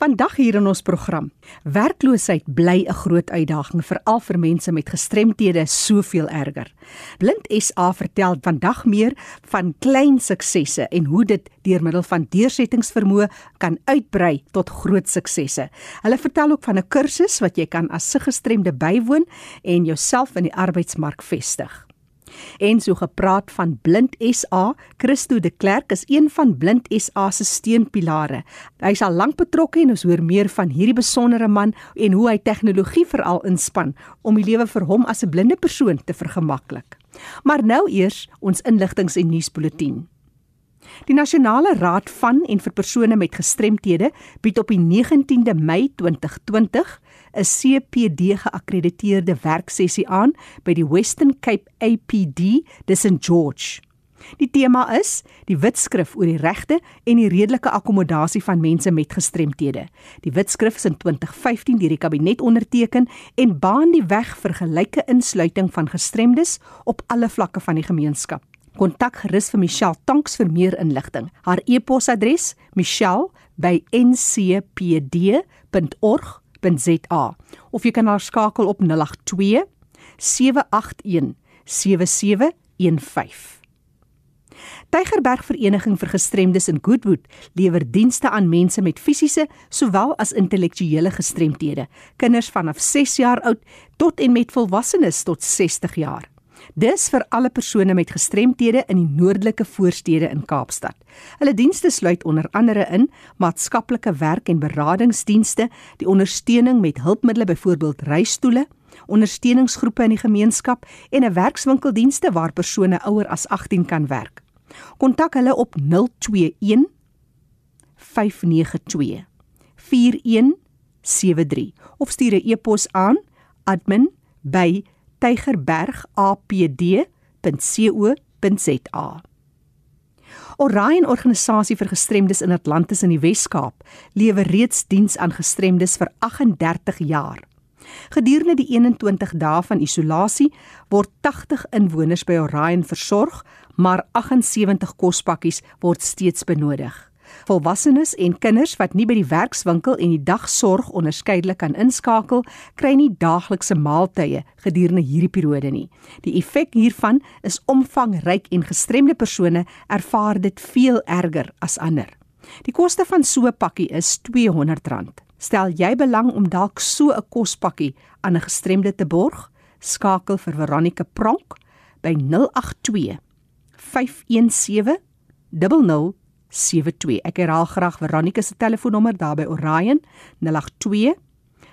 Vandag hier in ons program. Werkloosheid bly 'n groot uitdaging veral vir mense met gestremthede soveel erger. Blind SA vertel vandag meer van klein suksesse en hoe dit deur middel van deursettingsvermoë kan uitbrei tot groot suksesse. Hulle vertel ook van 'n kursus wat jy kan as gestremde bywoon en jouself in die arbeidsmark vestig. En so gepraat van Blind SA, Christo de Klerk is een van Blind SA se steunpilare. Hy is al lank betrokke en ons hoor meer van hierdie besondere man en hoe hy tegnologie veral inspann om die lewe vir hom as 'n blinde persoon te vergemaklik. Maar nou eers ons inligtings en nuusbulletin. Die Nasionale Raad van en vir persone met gestremthede bied op die 19de Mei 2020 'n CPD geakkrediteerde werksessie aan by die Western Cape APD, dis in George. Die tema is die wetskrif oor die regte en die redelike akkommodasie van mense met gestremthede. Die wetskrif is in 2015 deur die kabinet onderteken en baan die weg vir gelyke insluiting van gestremdes op alle vlakke van die gemeenskap. Kontak gerus vir Michelle Tanks vir meer inligting. Haar e-posadres: michelle@ncpd.org.za of jy kan haar skakel op 082 781 7715. Tygerberg Vereniging vir Gestremdes in Goodwood lewer dienste aan mense met fisiese sowel as intellektuele gestremthede, kinders vanaf 6 jaar oud tot en met volwassenes tot 60 jaar. Dis vir alle persone met gestremthede in die noordelike voorstede in Kaapstad. Hulle dienste sluit onder andere in maatskaplike werk en beradingsdienste, die ondersteuning met hulpmiddels byvoorbeeld reistoele, ondersteuningsgroepe in die gemeenskap en 'n werkswinkeldienste waar persone ouer as 18 kan werk. Kontak hulle op 021 592 4173 of stuur 'n e-pos aan admin@ tygerbergapd.co.za. Orion organisasie vir gestremdes in Atlantis in die Wes-Kaap lewer reeds diens aan gestremdes vir 38 jaar. Gedurende die 21 dae van isolasie word 80 inwoners by Orion versorg, maar 78 kospakkies word steeds benodig. Volwassenes en kinders wat nie by die werkswinkel en die dagsorg onderskeidelik kan inskakel, kry nie daaglikse maaltye gedurende hierdie periode nie. Die effek hiervan is omvangryk en gestremde persone ervaar dit veel erger as ander. Die koste van so 'n pakkie is R200. Stel jy belang om dalk so 'n kospakkie aan 'n gestremde te borg? Skakel vir Veronica Pronk by 082 517 00 72. Ek herhaal graag Veronica se telefoonnommer daar by Orion 082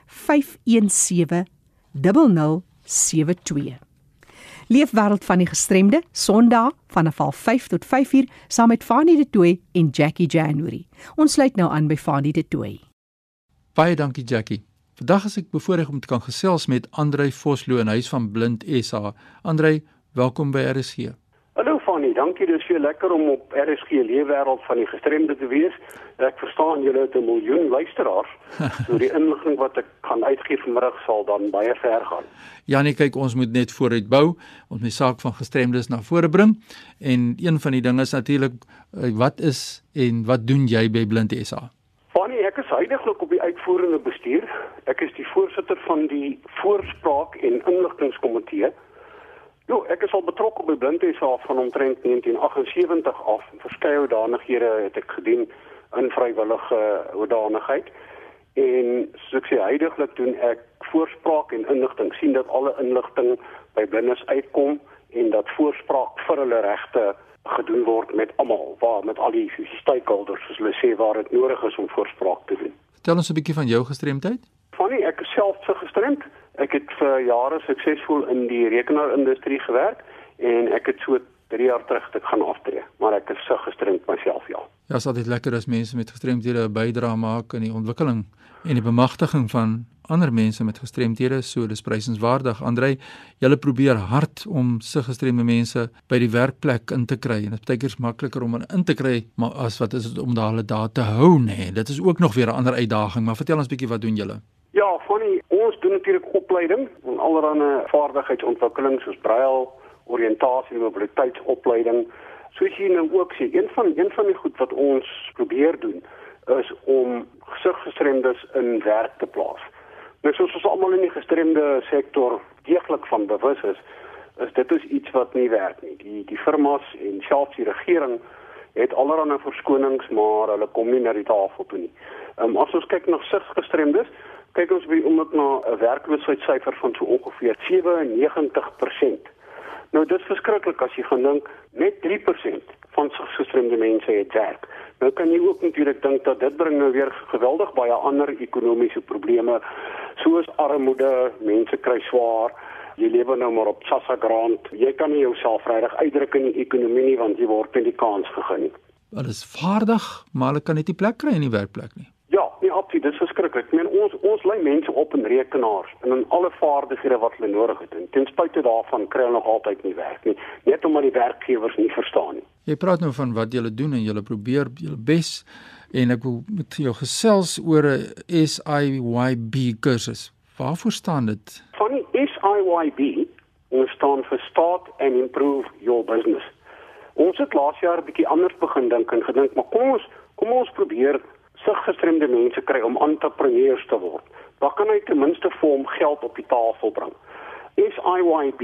517 0072. Leefwêreld van die gestremde Sondag van 05:30 tot 5:00 saam met Fanie de Tooi en Jackie January. Ons sluit nou aan by Fanie de Tooi. Baie dankie Jackie. Vandag is ek bevoorreg om te kan gesels met Andrei Vosloo in huis van Blind SA. Andrei, welkom by RSG. Hallo Fanny, dankie. Dit is veel lekker om op RSG Leefwêreld van die gestremde te wees. Ek verstaan julle het 'n miljoen luisteraars. so die inligting wat ek gaan uitgee vanmiddag sal dan baie ver gaan. Janie, kyk, ons moet net vooruit bou, ons moet die saak van gestremdes na vore bring. En een van die dinge is natuurlik eh, wat is en wat doen jy by Blind SA? Fanny, ek is heidaglik op die uitvoerende bestuur. Ek is die voorsitter van die voorspraak en inligtingkomitee Jo, ek is al betrokke by Blindesa van omtrent 1978 af. Verskeie hoedanighede het ek gedien in vrywillige hoedanigheid. En soos ek sê, heidaglik doen ek voorspraak en inligting, sien dat alle inligting by blindes uitkom en dat voorspraak vir hulle regte gedoen word met almal, waar met al die stakeholders, soos hulle sê waar dit nodig is om voorspraak te doen. Vertel ons 'n bietjie van jou gestremdheid. Fanny, ek is self gestremd. Ek het vir jare suksesvol in die rekenaarindustrie gewerk en ek het so 3 jaar terug te gaan aftree, maar ek is so gestremd myself ja. Ja, dit is altyd lekker as mense met gestremdhede 'n bydrae maak in die ontwikkeling en die bemagtiging van ander mense met gestremdhede, so dis prysenswaardig. Andrei, jy probeer hard om se gestremde mense by die werkplek in te kry en dit is baie keer makliker om in te kry, maar as wat is dit om daai daar te hou, nê? Nee, dit is ook nog weer 'n ander uitdaging, maar vertel ons bietjie wat doen julle? Ja, funny, ons doen natuurlik opleiding en allerlei vaardigheidsontwikkeling soos braille, oriëntasie, mobiliteitsopleiding. Soos jy nou ook sê, een van een van die goed wat ons probeer doen is om gesiggestremdes in werk te plaas. Nou soos ons almal in die gestremde sektor deeglik van bewus is, is dit is iets wat nie werk nie. Die die firmas en selfs die regering het allerlei verskonings, maar hulle kom nie na die tafel toe nie. Ehm um, as ons kyk na gesiggestremdes, kyk ons by omdat na 'n werkloosheidssyfer van so ongeveer 97%. Nou dit is verskriklik as jy gaan dink net 3% van gestremde mense het werk. Nou kan jy ook natuurlik dink dat dit bring nou weer geweldig baie ander ekonomiese probleme soos armoede, mense kry swaar jy lewe nou maar op Sassa Grant. Jy kan nie jouself regtig uitdruk in die ekonomie nie want jy word met die kans gegee nie. Hulle is vaardig, maar hulle kan net nie plek kry in die werkplek nie. Ja, nee, absoluut, dit is verskriklik. Ek meen ons ons lei mense op in rekenaars en in alle vaardighede wat hulle nodig het. En ten spyte daarvan kry hulle nog altyd nie werk nie, net omdat die werkgewers nie verstaan nie. Jy praat nou van wat julle doen en julle probeer julle bes en ek wil met jou gesels oor 'n SIYB kursus. Waarvoor staan dit? Van die SIYB staan vir Start and Improve Your Business. Ons het laas jaar 'n bietjie anders begin dink en gedink, maar kom ons kom ons probeer siggestremde mense kry om entrepreneurs te word. Dan kan hy ten minste vir hom geld op die tafel bring. SIYB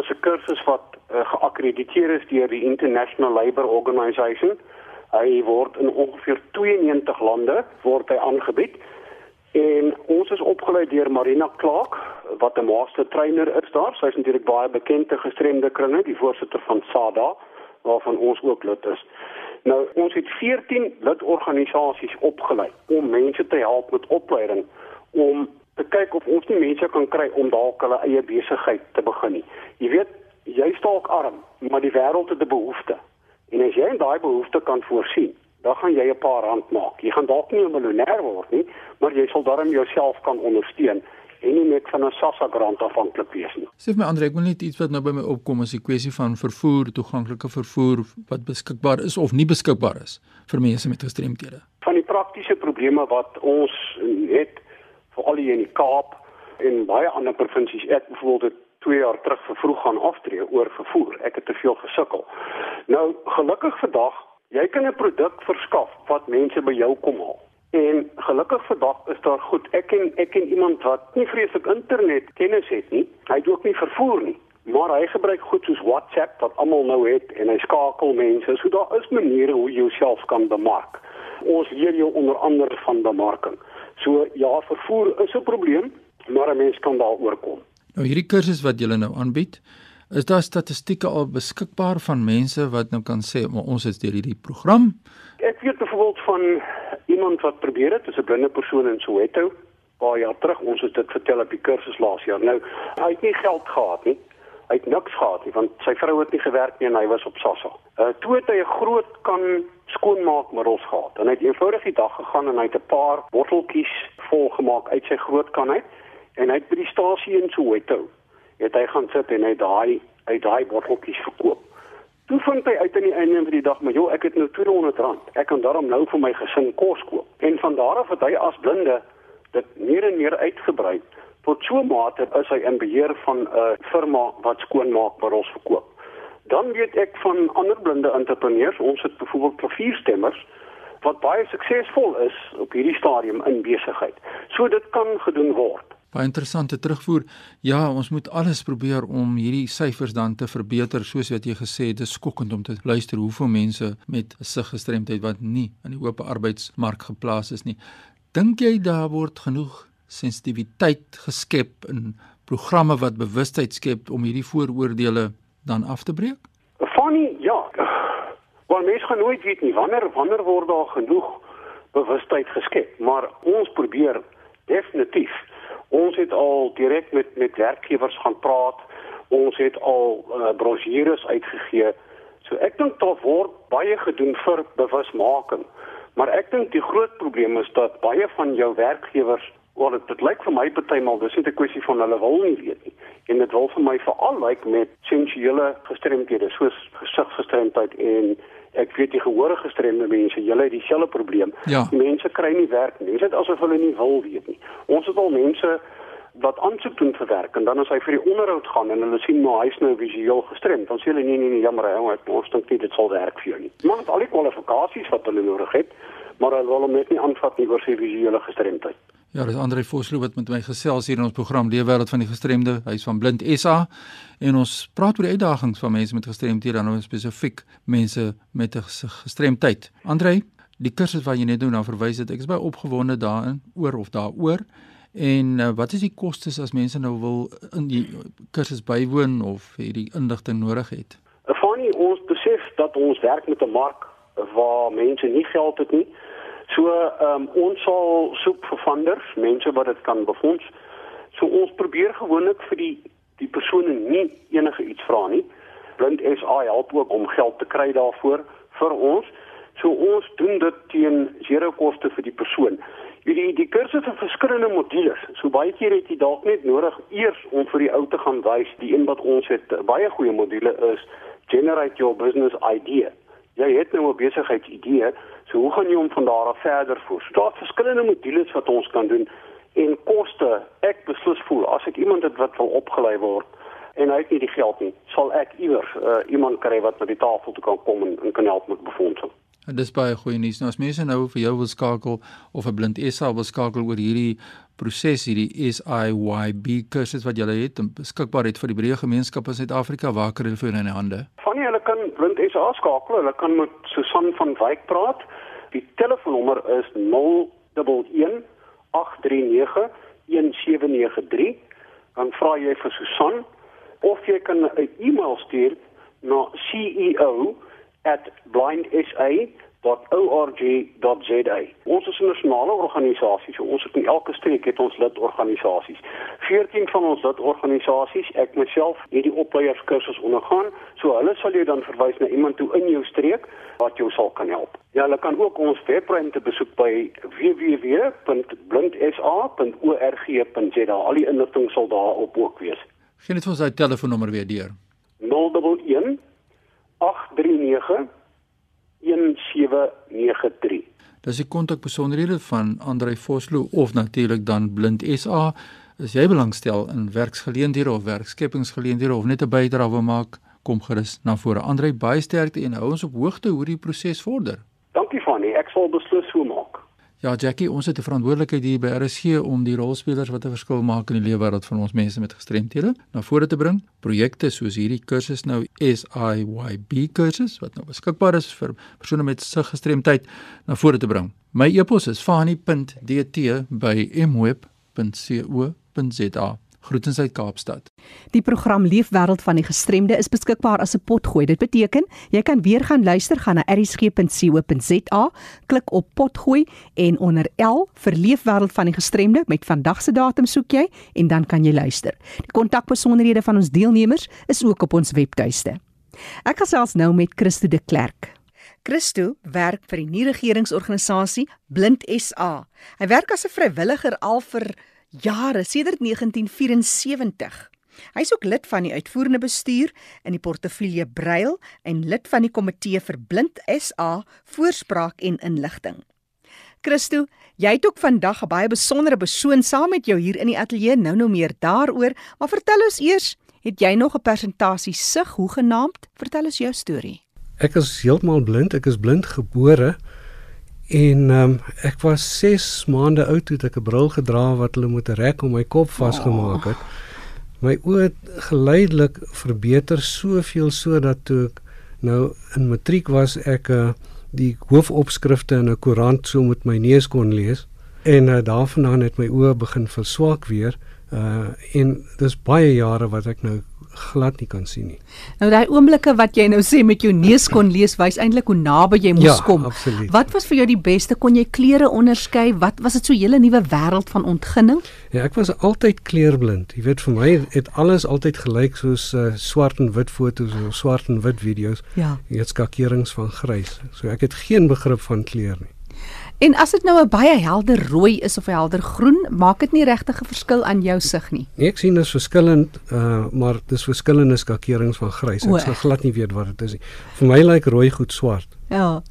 is 'n kursus wat uh, geakkrediteer is deur die International Labour Organization. Hy word in ongeveer 92 lande word hy aangebied. En ons is opgelei deur Marina Clark wat 'n master trainer is daar. Sy is natuurlik baie bekend te gestremde kringe, die voorsitter van SADA waarvan ons ook lid is. Nou ons het 14 lidorganisasies opgelei om mense te help met opleiding om te kyk of ons nie mense kan kry om dalk hulle eie besigheid te begin nie. Jy weet, jy stalk arm, maar die wêreld het 'n behoefte. En as jy daai behoefte kan voorsien, dan gaan jy 'n paar rand maak. Jy gaan dalk nie 'n miljonair word nie, maar jy sal darm jouself kan ondersteun en nie net van 'n SASSA grant afhanklik wees nie. Sê vir my Andre, ek wil net iets wat nou by my opkom is die kwessie van vervoer, toeganklike vervoer wat beskikbaar is of nie beskikbaar is vir mense met gestremthede. Van die praktiese probleme wat ons het veral hier in die Kaap en baie ander provinsies, ek byvoorbeeld het 2 jaar terug vervroeg gaan aftree oor vervoer. Ek het te veel gesukkel. Nou gelukkig vandag, jy kan 'n produk verskaf wat mense by jou kom haal. En gelukkig vandag is daar goed. Ek ken ek ken iemand wat nie vreeslik internet kennis het nie. Hy doen ook nie vervoer nie. Maar hy gebruik goed soos WhatsApp wat almal nou het en hy skakel mense. So daar is maniere hoe jy jouself kan bemark. Ons leer jou onder andere van bemarking. So ja, vervoer is 'n probleem, maar 'n mens kan daaroor kom. Nou hierdie kursus wat julle nou aanbied, is daar statistieke al beskikbaar van mense wat nou kan sê maar ons is deur hierdie program? Ek weet byvoorbeeld van iemand wat probeer het, is 'n blinde persoon in Soweto. Paar jaar terug, ons het dit vertel op die kursus laas jaar. Nou, hy het nie geld gehad nie. Hy het niks gehad nie want sy vrou het nie gewerk nie en hy was op SASSA. Uh toe het hy 'n groot kan skoonmaakmiddels gehad. En hy het eenvoudig die dag gegaan en hy het 'n paar botteltjies vol gemaak uit sy groot kan uit en hy het by die stasie in Soweto het hy gaan sit en hy daai uit daai botteltjies verkoop. Toe vind hy uit aan die einde van die dag, maar joh, ek het nou R200. Ek kan daarom nou vir my gesin kos koop. En van daar af het hy as blinde dit meer en meer uitgebrei. Tot so mate is hy in beheer van 'n uh, firma wat skoonmaakmiddels verkoop. Dan weet ek van ander blinde entrepreneurs, ons het byvoorbeeld klavierstemmers wat baie suksesvol is op hierdie stadium in besigheid. So dit kan gedoen word baie interessante terugvoer. Ja, ons moet alles probeer om hierdie syfers dan te verbeter soos wat jy gesê het. Dit is skokkend om te luister hoeveel mense met 'n siggestremdheid wat nie in die oop arbeidsmark geplaas is nie. Dink jy daar word genoeg sensitiwiteit geskep in programme wat bewustheid skep om hierdie vooroordeele dan af te breek? Funny, ja. Want mense gaan nooit weet nie wanneer wanneer word daar genoeg bewustheid geskep, maar ons probeer definitief Ons het al direk met met werkgewers gaan praat. Ons het al uh, brosjures uitgegee. So ek dink daar word baie gedoen vir bewusmaking. Maar ek dink die groot probleem is dat baie van jou werkgewers, wel dit, dit lyk vir my partymal dis net 'n kwessie van hulle wil nie weet nie. En dit wil vir my veral lyk met sensuele gestremdhede soos gesiggestremdheid en ek weet die gehore gestremde mense, julle het dieselfde probleem. Ja. Die mense kry nie werk nie. Dit is asof hulle nie wil weet nie. Ons het al mense wat aansoek doen vir werk en dan as hy vir die onderhoud gaan en hulle sien maar hy's nou visueel gestremd, dan sê hulle nee nee nee, jammer, hy ons dink nie dit sal werk vir jou nie. Maar met al die kwalifikasies wat hulle nodig het, maar hulle wil hom net nie aanvat nie oor sy visuele gestremdheid. Ja, dis Andre Vosloo wat met my gesels hier in ons program Leefwêreld van die Gestremde. Hy's van Blind SA en ons praat oor die uitdagings van mense met gestremthede nou spesifiek mense met 'n gestremdheid. Andre, die kursus wat jy net nou na verwys het, ek is baie opgewonde daarin oor of daaroor. En uh, wat is die kostes as mense nou wil in die kursus bywoon of hierdie inligting nodig het? Afanie ons besef dat ons werk met 'n mark waar mense nie geld het nie. So ehm um, ons sal soek vir funders, mense wat dit kan befonds. So ons probeer gewoonlik vir die die persone nie enige iets vra nie. Blind SA help ook om geld te kry daarvoor vir ons. So ons doen dit teen zero koste vir die persoon. Hierdie die kursus het verskillende modules. So baie keer het jy dalk net nodig eers om vir die ou te gaan wys die een wat ons het baie goeie module is generate your business idea. Jy het nou 'n besigheidsidee So hoe gaan jy om van daar af verder voer? So daar's verskillende modules wat ons kan doen en koste. Ek beslis voel as ek iemand het wat wil opgelei word en hy het nie die geld nie, sal ek iewers uh, iemand kry wat na die tafel toe kan kom en, en kan help met befondsing. En dis baie goeie nuus. Nou as mense nou vir jou wil skakel of 'n blind SA wil skakel oor hierdie proses hierdie SIYB kursus wat jy het en beskikbaar het vir die breë gemeenskap in Suid-Afrika, waar kry hulle vir in die hande? Van hulle kan blind SA skakel. Hulle kan met Susan van Wyk praat. Die telefoonnommer is 011 839 1793. Dan vra jy vir Susan of jy kan 'n e-mail stuur na ceo@blindsa.com www.org.za. Ons is 'n nasionale organisasie, so ons het in elke streek het ons lidorganisasies. 14 van ons lidorganisasies, ek myself het die opleierskursus ondergaan, so hulle sal jou dan verwys na iemand toe in jou streek wat jou sal kan help. Ja, hulle kan ook ons webwerf besoek by www.blindsa.org.za. Al die inligting sal daar op ook wees. Geen net vir ons daai telefoonnommer weer deur. 011 839 1793. Dis die kontakbesonderhede van Andrei Vosloo of natuurlik dan Blind SA. As jy belangstel in werksgeleenthede of werkskepingsgeleenthede of net 'n bydrae wil maak, kom gerus na vore. Andrei, baie sterkte en hou ons op hoogte hoe die proses vorder. Dankie Fanny, ek sal beslis so maak. Ja, Jackie, ons het 'n verantwoordelikheid hier by RSG om die rolspelers wat 'n verskil maak in die lewe wêreld van ons mense met gestremthede na vore te bring. Projekte soos hierdie kursus nou SIYB kursus wat nou beskikbaar is vir persone met siggestremdheid na vore te bring. My e-pos is fani.dt@mweb.co.za. Groetens uit Kaapstad. Die program Leefwêreld van die Gestremde is beskikbaar as 'n potgooi. Dit beteken jy kan weer gaan luister gaan na erisg.co.za, klik op potgooi en onder L vir Leefwêreld van die Gestremde met vandag se datum soek jy en dan kan jy luister. Die kontakbesonderhede van ons deelnemers is ook op ons webtuiste. Ek gesels nou met Christo de Klerk. Christo werk vir die nie-regeringsorganisasie Blind SA. Hy werk as 'n vrywilliger al vir jare sedert 1974. Hy is ook lid van die uitvoerende bestuur in die portefeulje Brail en lid van die komitee vir Blind SA voorspraak en inligting. Christo, jy het ook vandag 'n baie besondere persoon saam met jou hier in die ateljee. Nou nou meer daaroor, maar vertel ons eers, het jy nog 'n persentasie sig hoe genaamd? Vertel ons jou storie. Ek is heeltemal blind. Ek is blind gebore. En um, ek was 6 maande oud toe ek 'n bril gedra wat hulle met 'n rek om my kop vasgemaak het. My oë het geleidelik verbeter soveel sodat toe ek nou in matriek was ek uh, die hoofopskrifte in 'n koerant so met my neus kon lees en uh, daarvandaan het my oë begin verswak weer uh en dis baie jare wat ek nou glad nie kan sien nie. Nou daai oomblikke wat jy nou sê met jou neus kon lees wys eintlik hoe naby jy moes ja, kom. Absoluut. Wat was vir jou die beste? Kon jy kleure onderskei? Wat was dit so 'n hele nuwe wêreld van ontginning? Ja, ek was altyd kleurblind. Jy weet vir my het alles altyd gelyk soos uh, swart en wit foto's of swart en wit video's. Ja. Jy het skakerings van grys. So ek het geen begrip van kleur nie. En as dit nou 'n baie helder rooi is of 'n helder groen, maak dit nie regtig 'n verskil aan jou sig nie. Nee, ek sien dit is verskillend, uh, maar dis verskillende skakerings van grys. Ek sal glad nie weet wat dit is nie. Vir my lyk rooi goed swart. Ja.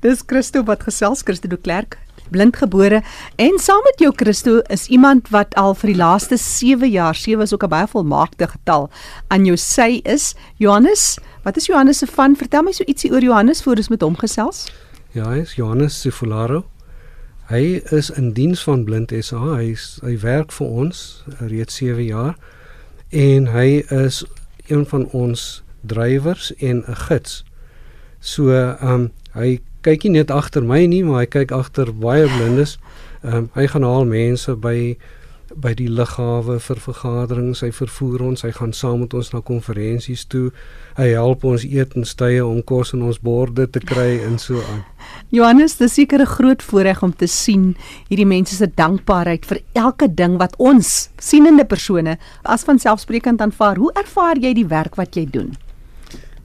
Dis Christo wat gesels, Christo de Klerk blindgebore en saam met jou Christo is iemand wat al vir die laaste 7 jaar, 7 is ook 'n baie volmaakte getal, aan jou sy is Johannes. Wat is Johannes se van? Vertel my so ietsie oor Johannes voor ons met hom gesels. Ja, hy is Johannes Sifularo. Hy is in diens van Blind SA. Hy is, hy werk vir ons reeds 7 jaar en hy is een van ons drywers en 'n gids. So, ehm um, hy kyk nie net agter my nie, maar hy kyk agter baie blindes. Ehm um, hy gaan haal mense by by die lughawe vir vergaderings, hy vervoer ons, hy gaan saam met ons na konferensies toe. Hy help ons eet en stye om kos in ons borde te kry en so aan. Johannes, dis seker 'n groot voorreg om te sien hierdie mense se dankbaarheid vir elke ding wat ons sienende persone as van selfsprekend aanvaar. Hoe ervaar jy die werk wat jy doen?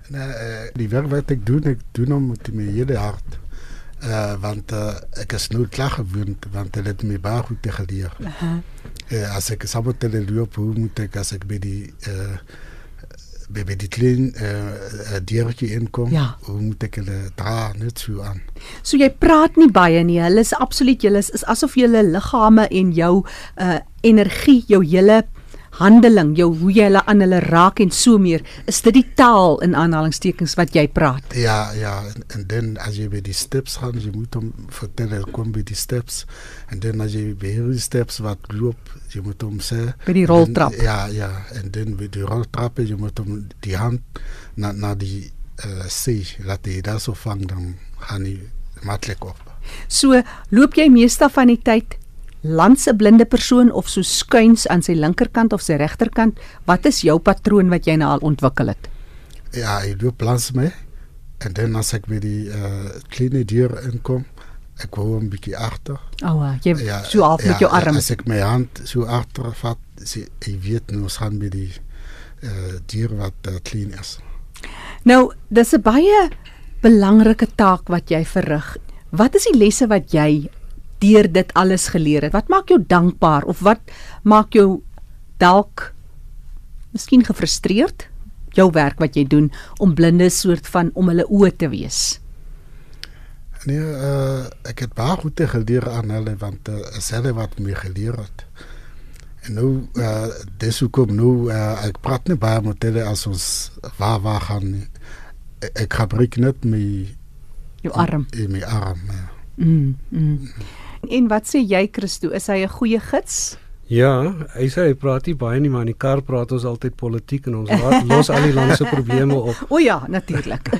Nou, uh, die werk wat ek doen, ek doen hom met my hele hart. Uh, want uh, ek is nou klaar gewoond want hulle het my baie goed geleer. Uh -huh uh, as ek saam met hulle loop moet ek as ek by die uh, by, by die klein uh, diertjie inkom ja. hoe moet ek hulle dra net so aan so jy praat nie baie nie hulle is absoluut julle is, is asof julle liggame en jou uh, energie jou hele handeling, jou hoe jy hulle aan hulle raak en so meer, is dit die taal in aanhalingstekens wat jy praat. Ja, ja, en dan as jy by die steps gaan, jy moet hom vertel kom by die steps en dan as jy by die steps wat loop, jy moet hom sê by die roltrap. En, ja, ja, en dan by die roltrap jy moet hom die hand na na die uh, see laat hy daar so vang dan gaan hy maklik op. So loop jy meestal van die tyd lands 'n blinde persoon of so skuins aan sy linkerkant of sy regterkant, wat is jou patroon wat jy nou al ontwikkel het? Ja, ek loop langs my en dan as ek by die uh, kleine dier inkom, ek wou 'n bietjie agter. O, oh, jy ja, so af met ja, jou arm. As ek my hand so agter vat, sê ek weet nou ons gaan by die uh, dier wat uh, klein is. Nou, dis 'n baie belangrike taak wat jy verrig. Wat is die lesse wat jy deur dit alles geleer het? Wat maak jou dankbaar of wat maak jou dalk miskien gefrustreerd jou werk wat jy doen om blinde soort van om hulle oë te wees? Nee, uh, ek het baie goed geleer aan hulle want uh, hulle wat my geleer het. En nou uh, dis hoe kom nou uh, ek praat nie baie met hulle as ons waar waar gaan nie. ek gebruik net my jou arm. In my arm. Ja. Mm. mm. En wat sê jy Christo, is hy 'n goeie gids? Ja, hy sê hy praat nie baie nie, maar in die kar praat ons altyd politiek en ons laat los al die land se probleme op. O ja, natuurlik.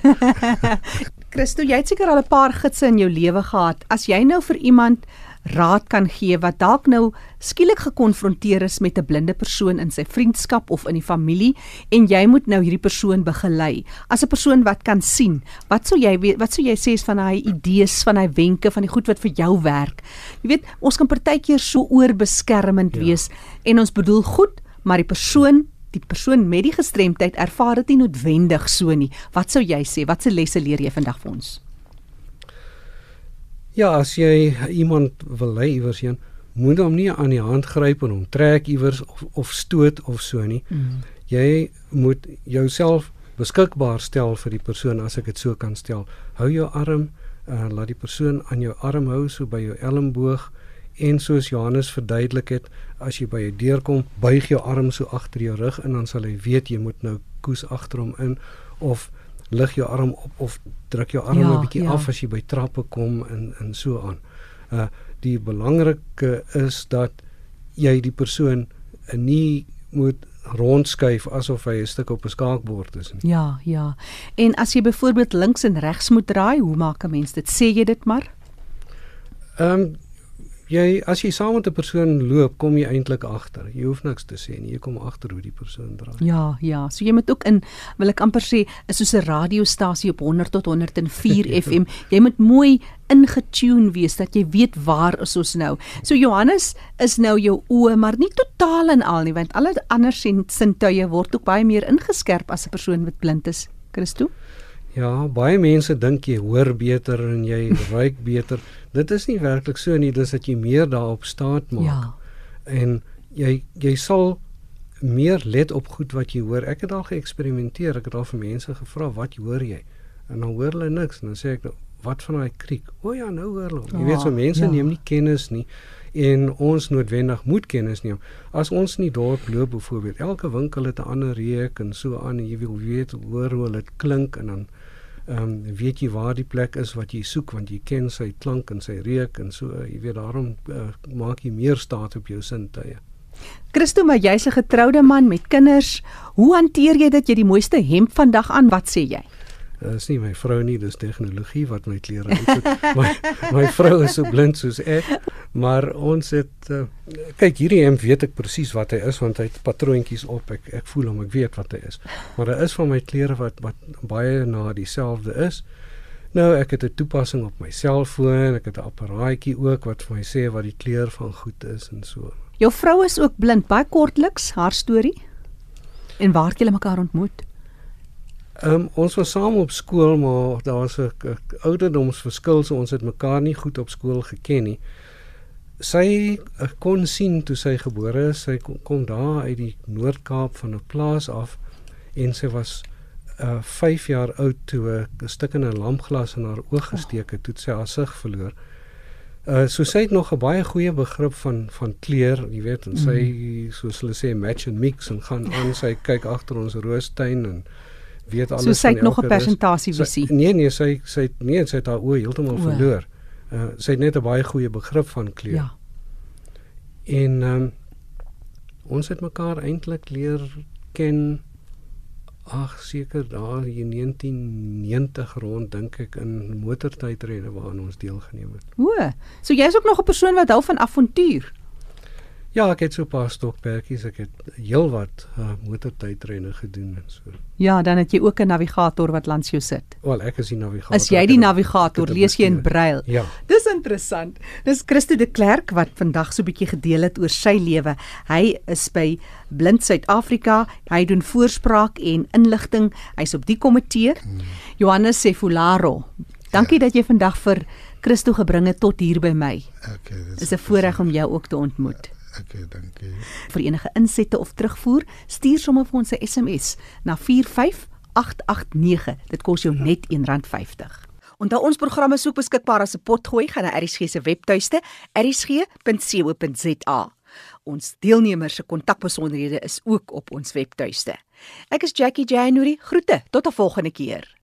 Christo, jy het seker al 'n paar gidse in jou lewe gehad. As jy nou vir iemand raad kan gee wat dalk nou skielik gekonfronteer is met 'n blinde persoon in sy vriendskap of in die familie en jy moet nou hierdie persoon begelei. As 'n persoon wat kan sien, wat sou jy wat sou jy sê is van hy idees, van hy wenke, van die goed wat vir jou werk? Jy weet, ons kan partykeer so oorbeskermend ja. wees en ons bedoel goed, maar die persoon die persoon met die gestremdheid ervaar dit nie noodwendig so nie. Wat sou jy sê? Watse lesse leer jy vandag vir ons? Ja, as jy iemand wil lei iewers heen, moet hom nie aan die hand gryp en hom trek iewers of of stoot of so nie. Mm. Jy moet jouself beskikbaar stel vir die persoon as ek dit so kan stel. Hou jou arm, uh, laat die persoon aan jou arm hou so by jou elmboog en soos Johannes verduidelik het, as jy by 'n deur kom, buig jou arm so agter jou rug en dan sal hy weet jy moet nou koes agter hom in of lig jou arm op of druk jou arm 'n ja, bietjie ja. af as jy by trappe kom en en so aan. Uh die belangrike is dat jy die persoon nie moet rondskuif asof hy 'n stuk op 'n skaakbord is nie. Ja, ja. En as jy byvoorbeeld links en regs moet draai, hoe maak 'n mens dit? Sê jy dit maar? Ehm um, jy as jy saam met 'n persoon loop, kom jy eintlik agter. Jy hoef niks te sê nie. Jy kom agter hoe die persoon draai. Ja, ja. So jy moet ook in wil ek amper sê, is soos 'n radiostasie op 100 tot 104 FM. Jy moet mooi ingetune wees dat jy weet waar is ons nou. So Johannes is nou jou oë, maar nie totaal en al nie, want alle ander sintuie word ook baie meer ingeskerp as 'n persoon wat blind is. Christo? Ja, baie mense dink jy hoor beter en jy ruik beter. Dit is nie werklik so nie, dis dat jy meer daarop staat maak. Ja. En jy jy sal meer let op goed wat jy hoor. Ek het al geëksperimenteer. Ek het al vir mense gevra, "Wat hoor jy?" En dan hoor hulle niks en dan sê ek, "Wat van daai kriek?" O ja, nou hoor hulle. Jy weet so ah, mense ja. neem nie kennis nie en ons noodwendig moet kennis neem. As ons nie dorp loop byvoorbeeld, elke winkel het 'n ander reuk en so aan en jy wil weet hoor hoe dit klink en dan Ehm um, weet jy waar die plek is wat jy soek want jy ken sy klank en sy reuk en so jy weet daarom uh, maak jy meer staat op jou sintuie. Christo, maar jy's 'n getroude man met kinders. Hoe hanteer jy dit jy die mooiste hemp vandag aan? Wat sê jy? Dit uh, is nie my vrou nie, dis tegnologie wat my klere uitsoek. my my vrou is so blind soos ek. Maar ons het uh, kyk hierdie hemp weet ek presies wat hy is want hy het patroontjies op. Ek ek voel hom, ek weet wat hy is. Maar daar is van my klere wat wat baie na dieselfde is. Nou ek het 'n toepassing op my selfoon, ek het 'n apparaatjie ook wat vir my sê wat die kleur van goed is en so. Jou vrou is ook blind, baie kortliks haar storie. En waar het julle mekaar ontmoet? Ehm um, ons was saam op skool, maar daar was 'n ouderdomsverskil, so ons het mekaar nie goed op skool geken nie. Sy uh, kon sien toe sy gebore is, sy kom, kom daar uit die Noord-Kaap van 'n plaas af en sy was uh 5 jaar oud toe 'n stuk in 'n lampglas in haar oog gesteek het, toe sy haar sig verloor. Uh so sy het nog 'n baie goeie begrip van van kleur, jy weet, en sy mm. soos hulle sê match and mix en gaan aan sy kyk agter ons roostuin en weet alles so sy het nog 'n persentasie visie. Nee nee, sy sy nee, sy het haar oë heeltemal verloor. Uh sy het net 'n baie goeie begrip van kleur. Ja. En ehm um, ons het mekaar eintlik leer ken Ag seker daar in 1990 rond dink ek in motortydrenne waaraan ons deelgeneem het. O, so jy's ook nog 'n persoon wat hou van avontuur. Ja, ek het so 'n paar stokperdjies, ek het heelwat uh, motortydrenne gedoen en so. Ja, dan het jy ook 'n navigator wat langs jou sit. Wel, ek is die navigator. As jy die navigator lees jy in brail. Ja. Dis interessant. Dis Christo de Klerk wat vandag so 'n bietjie gedeel het oor sy lewe. Hy is by Blind Suid-Afrika. Hy doen voorspraak en inligting. Hy's op die komitee. Hmm. Johannes Sefularo. Dankie ja. dat jy vandag vir Christo gebring het tot hier by my. Okay, dis 'n voorreg om jou ook te ontmoet. Okay, dankie. Vir enige insette of terugvoer, stuur sommer vir ons 'n SMS na 45889. Dit kos jou net R1.50. Onthou ons programme is ook beskikbaar as 'n potgooi gaan na ERSG se webtuiste ersg.co.za. Ons deelnemers se kontakbesonderhede is ook op ons webtuiste. Ek is Jackie January. Groete tot 'n volgende keer.